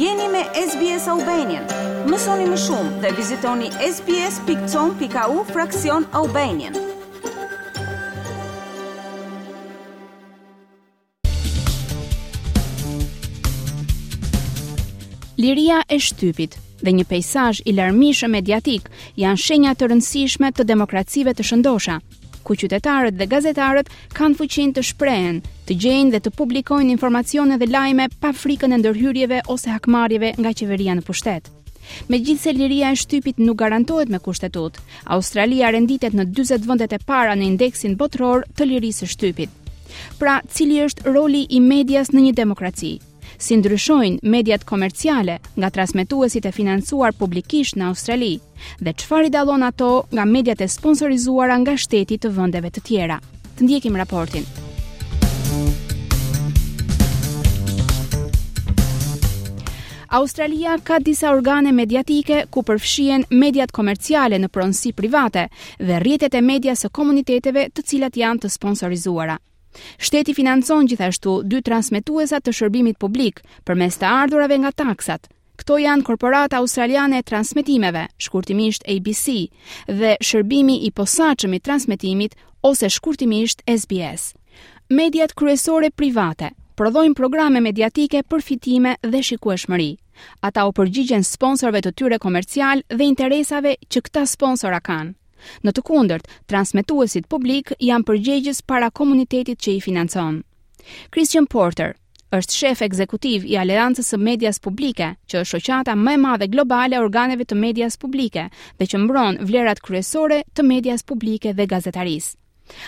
Jeni me SBS Albanian. Mësoni më shumë dhe vizitoni sbs.com.au fraksion Albanian. Liria e shtypit dhe një pejsazh i larmishëm mediatik janë shenja të rëndësishme të demokracive të shëndosha, ku qytetarët dhe gazetarët kanë fuqinë të shprehen, të gjejnë dhe të publikojnë informacione dhe lajme pa frikën e ndërhyrjeve ose hakmarrjeve nga qeveria në pushtet. Megjithëse liria e shtypit nuk garantohet me kushtetutë, Australia renditet në 40 vendet e para në indeksin botëror të lirisë së shtypit. Pra, cili është roli i medias në një demokraci? Si ndryshojnë mediat komerciale nga transmetuesit e financuar publikisht në Australi dhe çfarë i dallon ato nga mediat e sponsorizuara nga shteti të vendeve të tjera? Të ndjekim raportin. Australia ka disa organe mediatike ku përfshihen mediat komerciale në pronësi private, dhe rrjetet e medias së komuniteteve të cilat janë të sponsorizuara. Shteti financon gjithashtu dy transmetuesa të shërbimit publik përmes të ardhurave nga taksat. Këto janë Korporata Australiane e Transmetimeve, shkurtimisht ABC, dhe Shërbimi i Posaçëm i Transmetimit ose shkurtimisht SBS. Mediat kryesore private prodhojnë programe mediatike për fitime dhe shikueshmëri. Ata u përgjigjen sponsorëve të tyre komercial dhe interesave që këta sponsora kanë. Në të kundërt, transmetuesit publik janë përgjegjës para komunitetit që i financon. Kristian Porter është shef ekzekutiv i Aleancës së Medias Publike, që është shoqata më e madhe globale e organeve të medias publike dhe që mbron vlerat kryesore të medias publike dhe gazetarisë.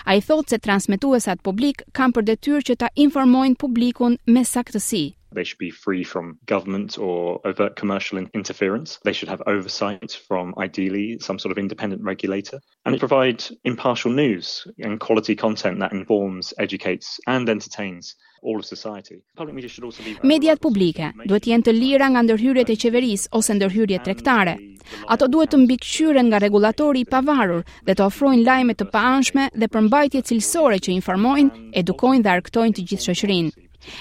Ai thotë se transmetuesat publik kanë për detyrë që ta informojnë publikun me saktësi. They should be free from government or overt commercial interference. They should have oversight from ideally some sort of independent regulator and provide impartial news and quality content that informs, educates and entertains Mediat publike duhet të jenë të lira nga ndërhyrjet e qeverisë ose ndërhyrjet tregtare. Ato duhet të mbikëqyren nga rregullatori i pavarur dhe të ofrojnë lajme të paanshme dhe përmbajtje cilësore që informojnë, edukojnë dhe argëtojnë të gjithë shoqërinë.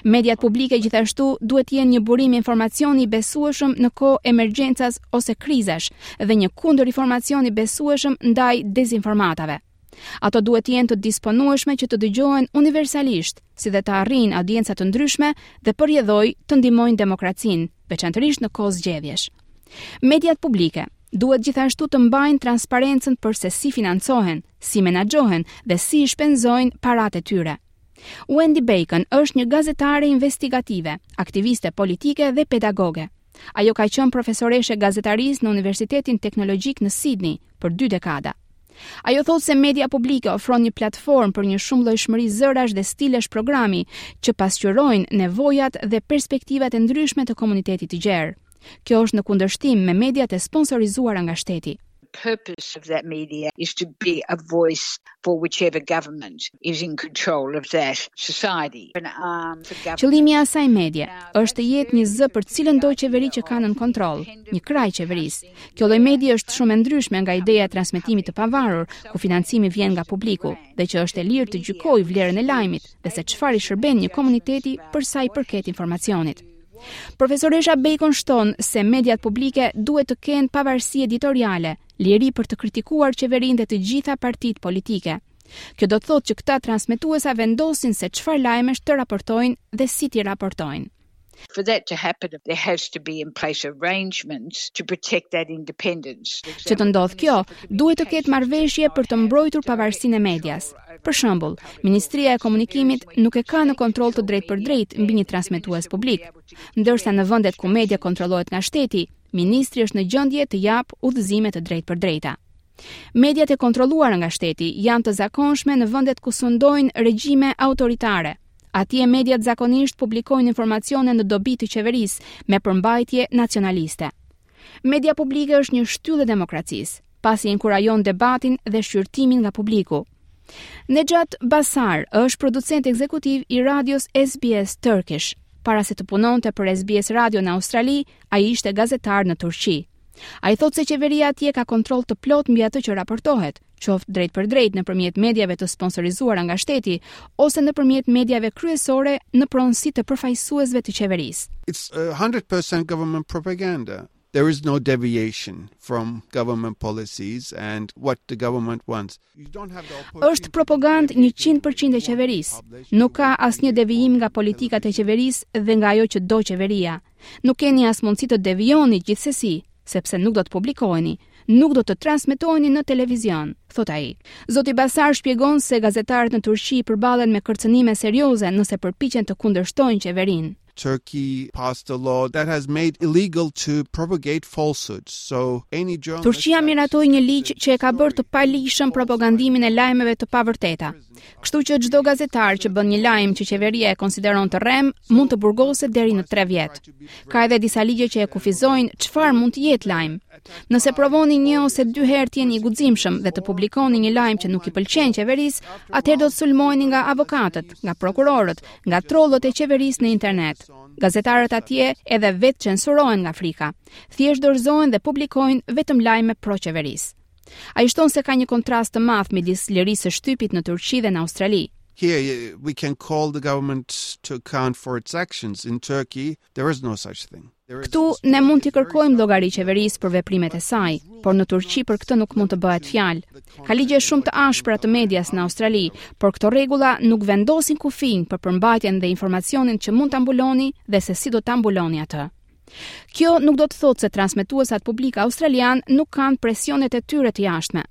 Mediat publike gjithashtu duhet të jenë një burim informacioni i besueshëm në kohë emergjencash ose krizash dhe një kundër-informacion i besueshëm ndaj dezinformatave. Ato duhet të jenë të disponueshme që të dëgjohen universalisht, si dhe të arrijnë audienca të ndryshme dhe për rrjedhojë të ndihmojnë demokracinë, veçanërisht në kohë zgjedhjesh. Mediat publike duhet gjithashtu të mbajnë transparencën për se si financohen, si menaxhohen dhe si i shpenzojnë paratë e tyre. Wendy Bacon është një gazetare investigative, aktiviste politike dhe pedagoge. Ajo ka qenë profesoreshë e gazetarisë në Universitetin Teknologjik në Sidni për dy dekada. Ajo thotë se media publike ofron një platformë për një shumëllojshmëri zërash dhe stilesh programi që pasqyrojnë nevojat dhe perspektivat e ndryshme të komunitetit të gjerë. Kjo është në kundërshtim me mediat e sponsorizuara nga shteti. purpose of that media is to be a voice for whichever government is in control of that society. Qëllimi i asaj medie është të jetë një zë për cilëndo qeveri që ka nën kontroll, një krah i qeverisë. Kjo lloj medie është shumë e ndryshme nga ideja e transmetimit të pavarur, ku financimi vjen nga publiku dhe që është e lirë të gjykojë vlerën e lajmit dhe se çfarë i shërben një komuniteti për sa i përket informacionit. Profesoresha Bacon shton se mediat publike duhet të kenë pavarësi editoriale, liri për të kritikuar qeverinë dhe të gjitha partitë politike. Kjo do të thotë që këta transmetuesa vendosin se çfarë lajmesh të raportojnë dhe si t'i raportojnë. For that to happen, there has to be in place arrangements to protect that independence. Që të ndodhë kjo, duhet të ketë marrëveshje për të mbrojtur pavarësinë e medias. Për shembull, Ministria e Komunikimit nuk e ka në kontroll të drejtpërdrejtë mbi një transmetues publik, ndërsa në vendet ku media kontrollohet nga shteti, ministri është në gjendje të japë udhëzime të drejtpërdrejta. Mediat e kontrolluara nga shteti janë të zakonshme në vendet ku sundojnë regjime autoritare. Atje mediat zakonisht publikojnë informacione në dobi të qeverisë me përmbajtje nacionaliste. Media publike është një shtyllë e demokracisë, pasi inkurajon debatin dhe shqyrtimin nga publiku. Nejat Basar është producent ekzekutiv i radios SBS Turkish. Para se të punonte për SBS Radio në Australi, ai ishte gazetar në Turqi. Ai thotë se qeveria atje ka kontroll të plotë mbi atë që raportohet, qoftë drejtpërdrejt nëpërmjet mediave të sponsorizuara nga shteti ose nëpërmjet mediave kryesore në pronësi të përfaqësuesve të qeverisë. It's 100% government propaganda. There is no deviation from government policies and what the government wants. Është propagandë 100% e qeverisë. Nuk ka asnjë devijim nga politikat e qeverisë dhe nga ajo që do qeveria. Nuk keni as mundësi të devijoni gjithsesi, sepse nuk do të publikoheni, nuk do të transmetoheni në televizion, thotë ai. Zoti Basar shpjegon se gazetarët në Turqi përballen me kërcënime serioze nëse përpiqen të kundërshtojnë qeverinë. Turqia miratoi një ligj që e ka bërë të paligjshëm propagandimin e lajmeve të pavërteta. Kështu që çdo gazetar që bën një lajm që qeveria e konsideron të rremë, mund të burgoset deri në 3 vjet. Ka edhe disa ligje që e kufizojnë çfarë mund të jetë lajm. Nëse provoni një ose dy herë të jeni i guximshëm dhe të publikoni një lajm që nuk i pëlqen qeverisë, atëherë do të sulmoheni nga avokatët, nga prokurorët, nga trollët e qeverisë në internet. Gazetarët atje edhe vetë censurohen nga frika. Thjesht dorëzohen dhe publikojnë vetëm lajme pro qeverisë. Ai shton se ka një kontrast të madh midis lirisë së shtypit në Turqi dhe në Australi. Here we can call the government to account for its actions in Turkey there is no such thing. Këtu ne mund t'i kërkojmë llogari qeverisë për veprimet e saj, por në Turqi për këtë nuk mund të bëhet fjalë. Ka ligje shumë të ashpra të medias në Australi, por këto rregulla nuk vendosin kufinj për përmbajtjen dhe informacionin që mund ta mbuloni dhe se si do ta mbuloni atë. Kjo nuk do të thotë se transmetuesat publik australian nuk kanë presionet e tyre të jashtme.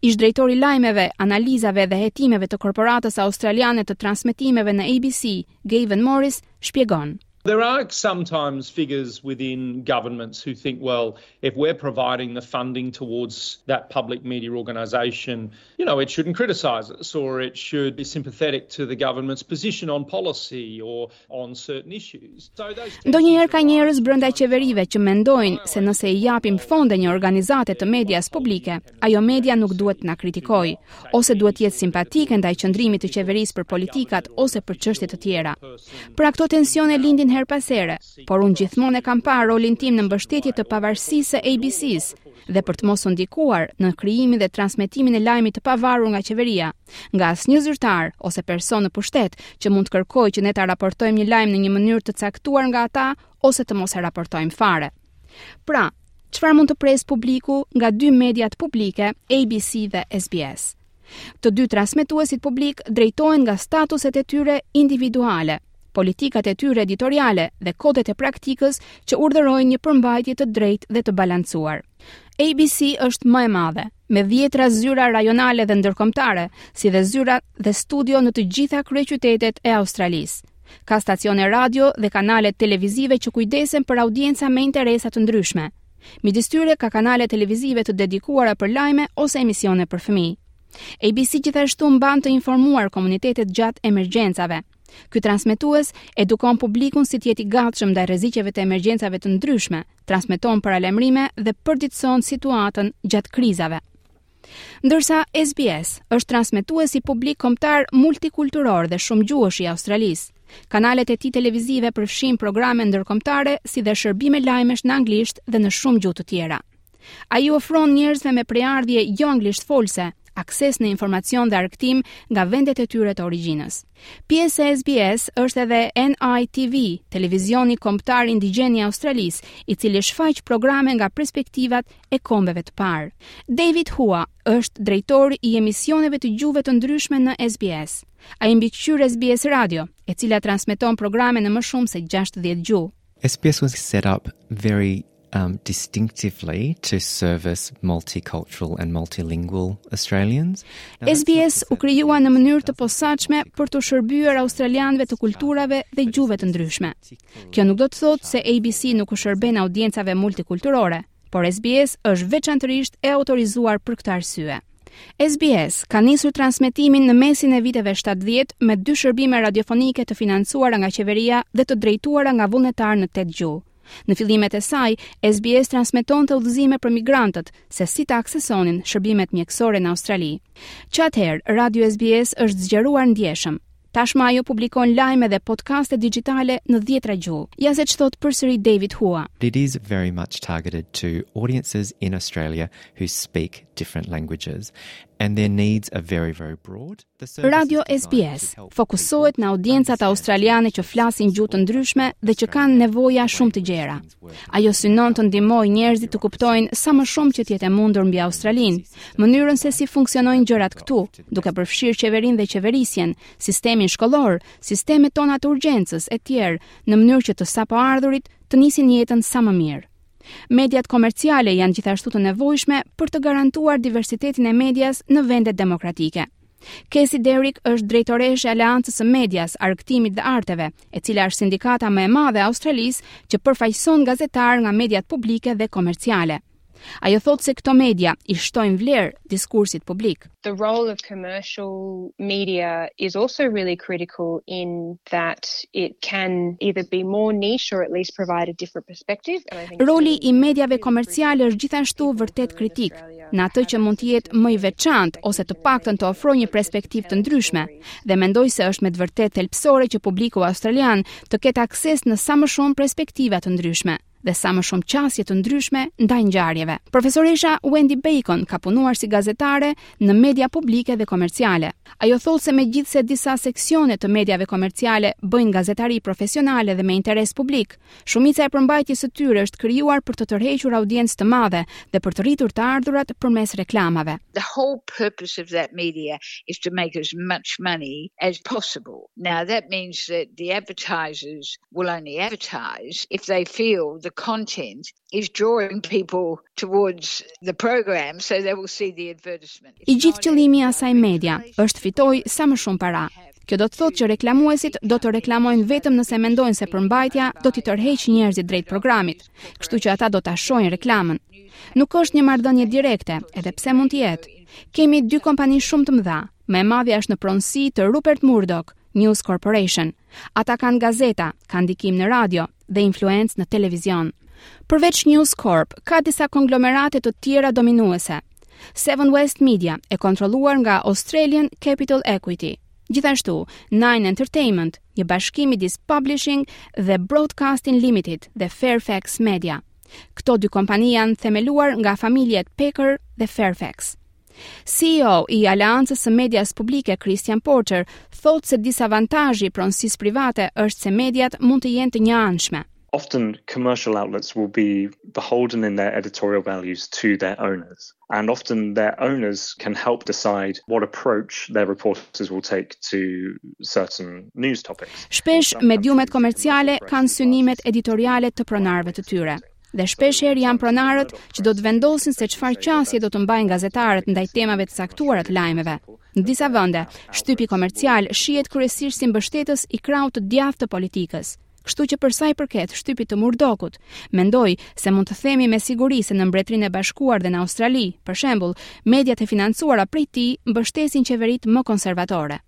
Ish drejtori i lajmeve, analizave dhe hetimeve të korporatës australiane të transmetimeve në ABC, Gaven Morris, shpjegon. There are sometimes figures within governments who think, well, if we're providing the funding towards that public media organisation, you know, it shouldn't criticise us or it should be sympathetic to the government's position on policy or Ndonjëherë ka njerëz brenda qeverive që mendojnë se nëse i japim fonde një organizate të medias publike, ajo media nuk duhet na kritikojë, ose duhet të jetë simpatike ndaj qëndrimit të qeverisë për politikat ose për çështje të tjera. Pra këto tensione lindin herë pas here, por unë gjithmonë e kam parë rolin tim në mbështetje të pavarësisë së ABC-së dhe për të mos u ndikuar në krijimin dhe transmetimin e lajmit të pavarur nga qeveria. nga asnjë zyrtar ose person në pushtet që mund të kërkojë që ne ta raportojmë një lajm në një mënyrë të caktuar nga ata ose të mos e raportojmë fare. Pra, çfarë mund të presë publiku nga dy mediat publike, ABC dhe SBS. Të dy transmetuesit publik drejtohen nga statuset e tyre individuale, politikat e tyre editoriale dhe kodet e praktikës që urdhërojnë një përmbajtje të drejtë dhe të balancuar. ABC është më e madhe, me dhjetra zyra rajonale dhe ndërkombëtare, si dhe zyra dhe studio në të gjitha kryeqytetet e Australisë. Ka stacione radio dhe kanale televizive që kujdesen për audienca me interesa të ndryshme. Midis tyre ka kanale televizive të dedikuara për lajme ose emisione për fëmijë. ABC gjithashtu mban të informuar komunitetet gjatë emergjencave. Ky transmetues edukon publikun si të jetë i gatshëm ndaj rreziqeve të emergjencave të ndryshme, transmeton paralajmërime dhe përditëson situatën gjatë krizave. Ndërsa SBS është transmetuesi publik kombëtar multikulturor dhe shumëgjuhësh i Australisë. Kanalet e tij televizive përfshijnë programe ndërkombëtare si dhe shërbime lajmesh në anglisht dhe në shumë gjuhë të tjera. Ai ofron njerëzve me prejardhje jo anglisht folëse akses në informacion dhe argëtim nga vendet e tyre të origjinës. Pjesë e SBS është edhe NITV, televizioni kombëtar indigjen i Australisë, i cili shfaq programe nga perspektivat e kombeve të para. David Hua është drejtor i emisioneve të gjuhëve të ndryshme në SBS. Ai mbikëqyr SBS Radio, e cila transmeton programe në më shumë se 60 gjuhë. SBS was set up very um, distinctively to service multicultural and multilingual Australians. SBS u krijua në mënyrë të posaçme për t'u shërbyer australianëve të kulturave dhe gjuhëve të ndryshme. Kjo nuk do të thotë se ABC nuk u shërben audiencave multikulturore, por SBS është veçanërisht e autorizuar për këtë arsye. SBS ka nisur transmetimin në mesin e viteve 70 me dy shërbime radiofonike të financuara nga qeveria dhe të drejtuara nga vullnetarë në tetë gjuhë. Në fillimet e saj, SBS transmetonte udhëzime për migrantët se si të aksesonin shërbimet mjekësore në Australi. Që atëherë, Radio SBS është zgjeruar ndjeshëm. Tashmë ajo publikon lajme dhe podcaste digjitale në dhjetra gjuhë. Ja se ç'thotë përsëri David Hua. It is very much targeted to audiences in Australia who speak different languages and their needs are very very broad. Radio SBS fokusohet në audiencat australiane që flasin gjuhë të ndryshme dhe që kanë nevoja shumë të gjera. Ajo synon të ndihmojë njerëzit të kuptojnë sa më shumë që të jetë e mundur mbi Australinë, mënyrën se si funksionojnë gjërat këtu, duke përfshirë qeverinë dhe qeverisjen, sistemin shkollor, sistemet tona të urgjencës etj, në mënyrë që të sapoardhurit të nisin jetën sa më mirë. Mediat komerciale janë gjithashtu të nevojshme për të garantuar diversitetin e medias në vendet demokratike. Cassie Derrick është drejtoreshë e Aleancës së Medias, Argëtimit dhe Arteve, e cila është sindikata më e madhe e Australisë që përfaqëson gazetarë nga mediat publike dhe komerciale. Ajo thotë se këto media i shtojnë vlerë diskursit publik. The role of commercial media is also really critical in that it can either be more niche or at least provide a different perspective and I think Roli i mediave komerciale është gjithashtu vërtet kritik në atë që mund të jetë më i veçantë ose të paktën të ofrojë një perspektivë të ndryshme dhe mendoj se është me të vërtetë thelbësore që publiku australian të ketë akses në sa më shumë perspektiva të ndryshme. dhe sa më shumë qasje të ndryshme ndaj ngjarjeve. Profesoresha Wendy Bacon ka punuar si gazetare në media publike dhe komerciale. Ajo thotë se megjithëse disa seksione të mediave komerciale bëjnë gazetari profesionale dhe me interes publik, shumica e përmbajtjes së tyre është krijuar për të tërhequr audiencë të madhe dhe për të rritur të ardhurat përmes reklamave. The whole purpose of that media is to make as much money as possible. Now that means that the advertisers will only advertise if they feel the content is drawing people towards the program so they will see the advertisement. I gjithë qëllimi i asaj media është të fitojë sa më shumë para. Kjo do të thotë që reklamuesit do të reklamojnë vetëm nëse mendojnë se përmbajtja do t'i tërheqë njerëzit drejt programit, kështu që ata do ta shohin reklamën. Nuk është një marrëdhënie direkte, edhe pse mund të jetë. Kemi dy kompani shumë të mëdha, Më e madhja është në pronësi të Rupert Murdoch, News Corporation. Ata kanë gazeta, kanë ndikim në radio dhe influencë në televizion. Përveç News Corp, ka disa konglomerate të tjera dominuese. Seven West Media e kontrolluar nga Australian Capital Equity. Gjithashtu, Nine Entertainment, një bashkim midis Publishing dhe Broadcasting Limited dhe Fairfax Media. Këto dy kompani janë themeluar nga familjet Packer dhe Fairfax. CEO i Aleancës së Medias Publike, Kristian Porter, thotë se disavantazhi i pronësisë private është se mediat mund të jenë të njëanshme. Often commercial outlets will be beholden in their editorial values to their owners and often their owners can help decide what approach their reporters will take to certain news topics. Shpesh mediumet komerciale kanë synimet editoriale të pronarëve të tyre. dhe shpesh herë janë pronarët që do të vendosin se çfarë qasje do të mbajnë gazetarët ndaj temave të caktuara të lajmeve. Në disa vende, shtypi komercial shihet kryesisht si mbështetës i krahut të djathtë të politikës. Kështu që për sa i përket shtypit të Murdokut, mendoj se mund të themi me siguri se në Mbretërinë e Bashkuar dhe në Australi, për shembull, mediat e financuara prej tij mbështesin qeveritë më konservatore.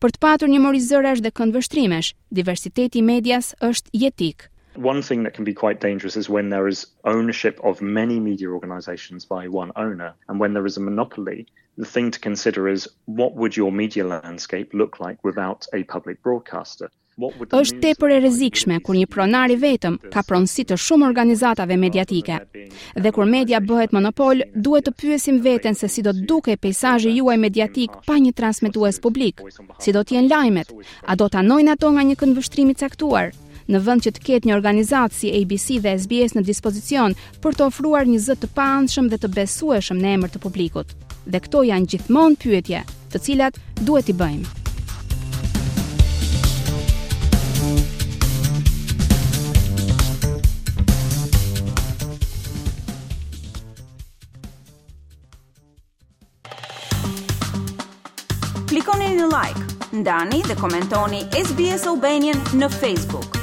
Për të patur një morizërash dhe këndvështrimesh, diversiteti medias është jetik one thing that can be quite dangerous is when there is ownership of many media organizations by one owner and when there is a monopoly the thing to consider is what would your media landscape look like without a public broadcaster Është tepër e rrezikshme kur një pronar i vetëm ka pronësi të shumë organizatave mediatike. Dhe kur media bëhet monopol, duhet të pyesim veten se si do të dukej peizazhi juaj mediatik pa një transmetues publik. Si do të jenë lajmet? A do të anojnë ato nga një këndvështrim i caktuar? Në vend që të ketë një organizatë si ABC dhe SBS në dispozicion për të ofruar një zë të paanshëm dhe të besueshëm në emër të publikut. Dhe këto janë gjithmonë pyetje, të cilat duhet t'i bëjmë. Klikoni në like, ndani dhe komentoni SBS Albanian në Facebook.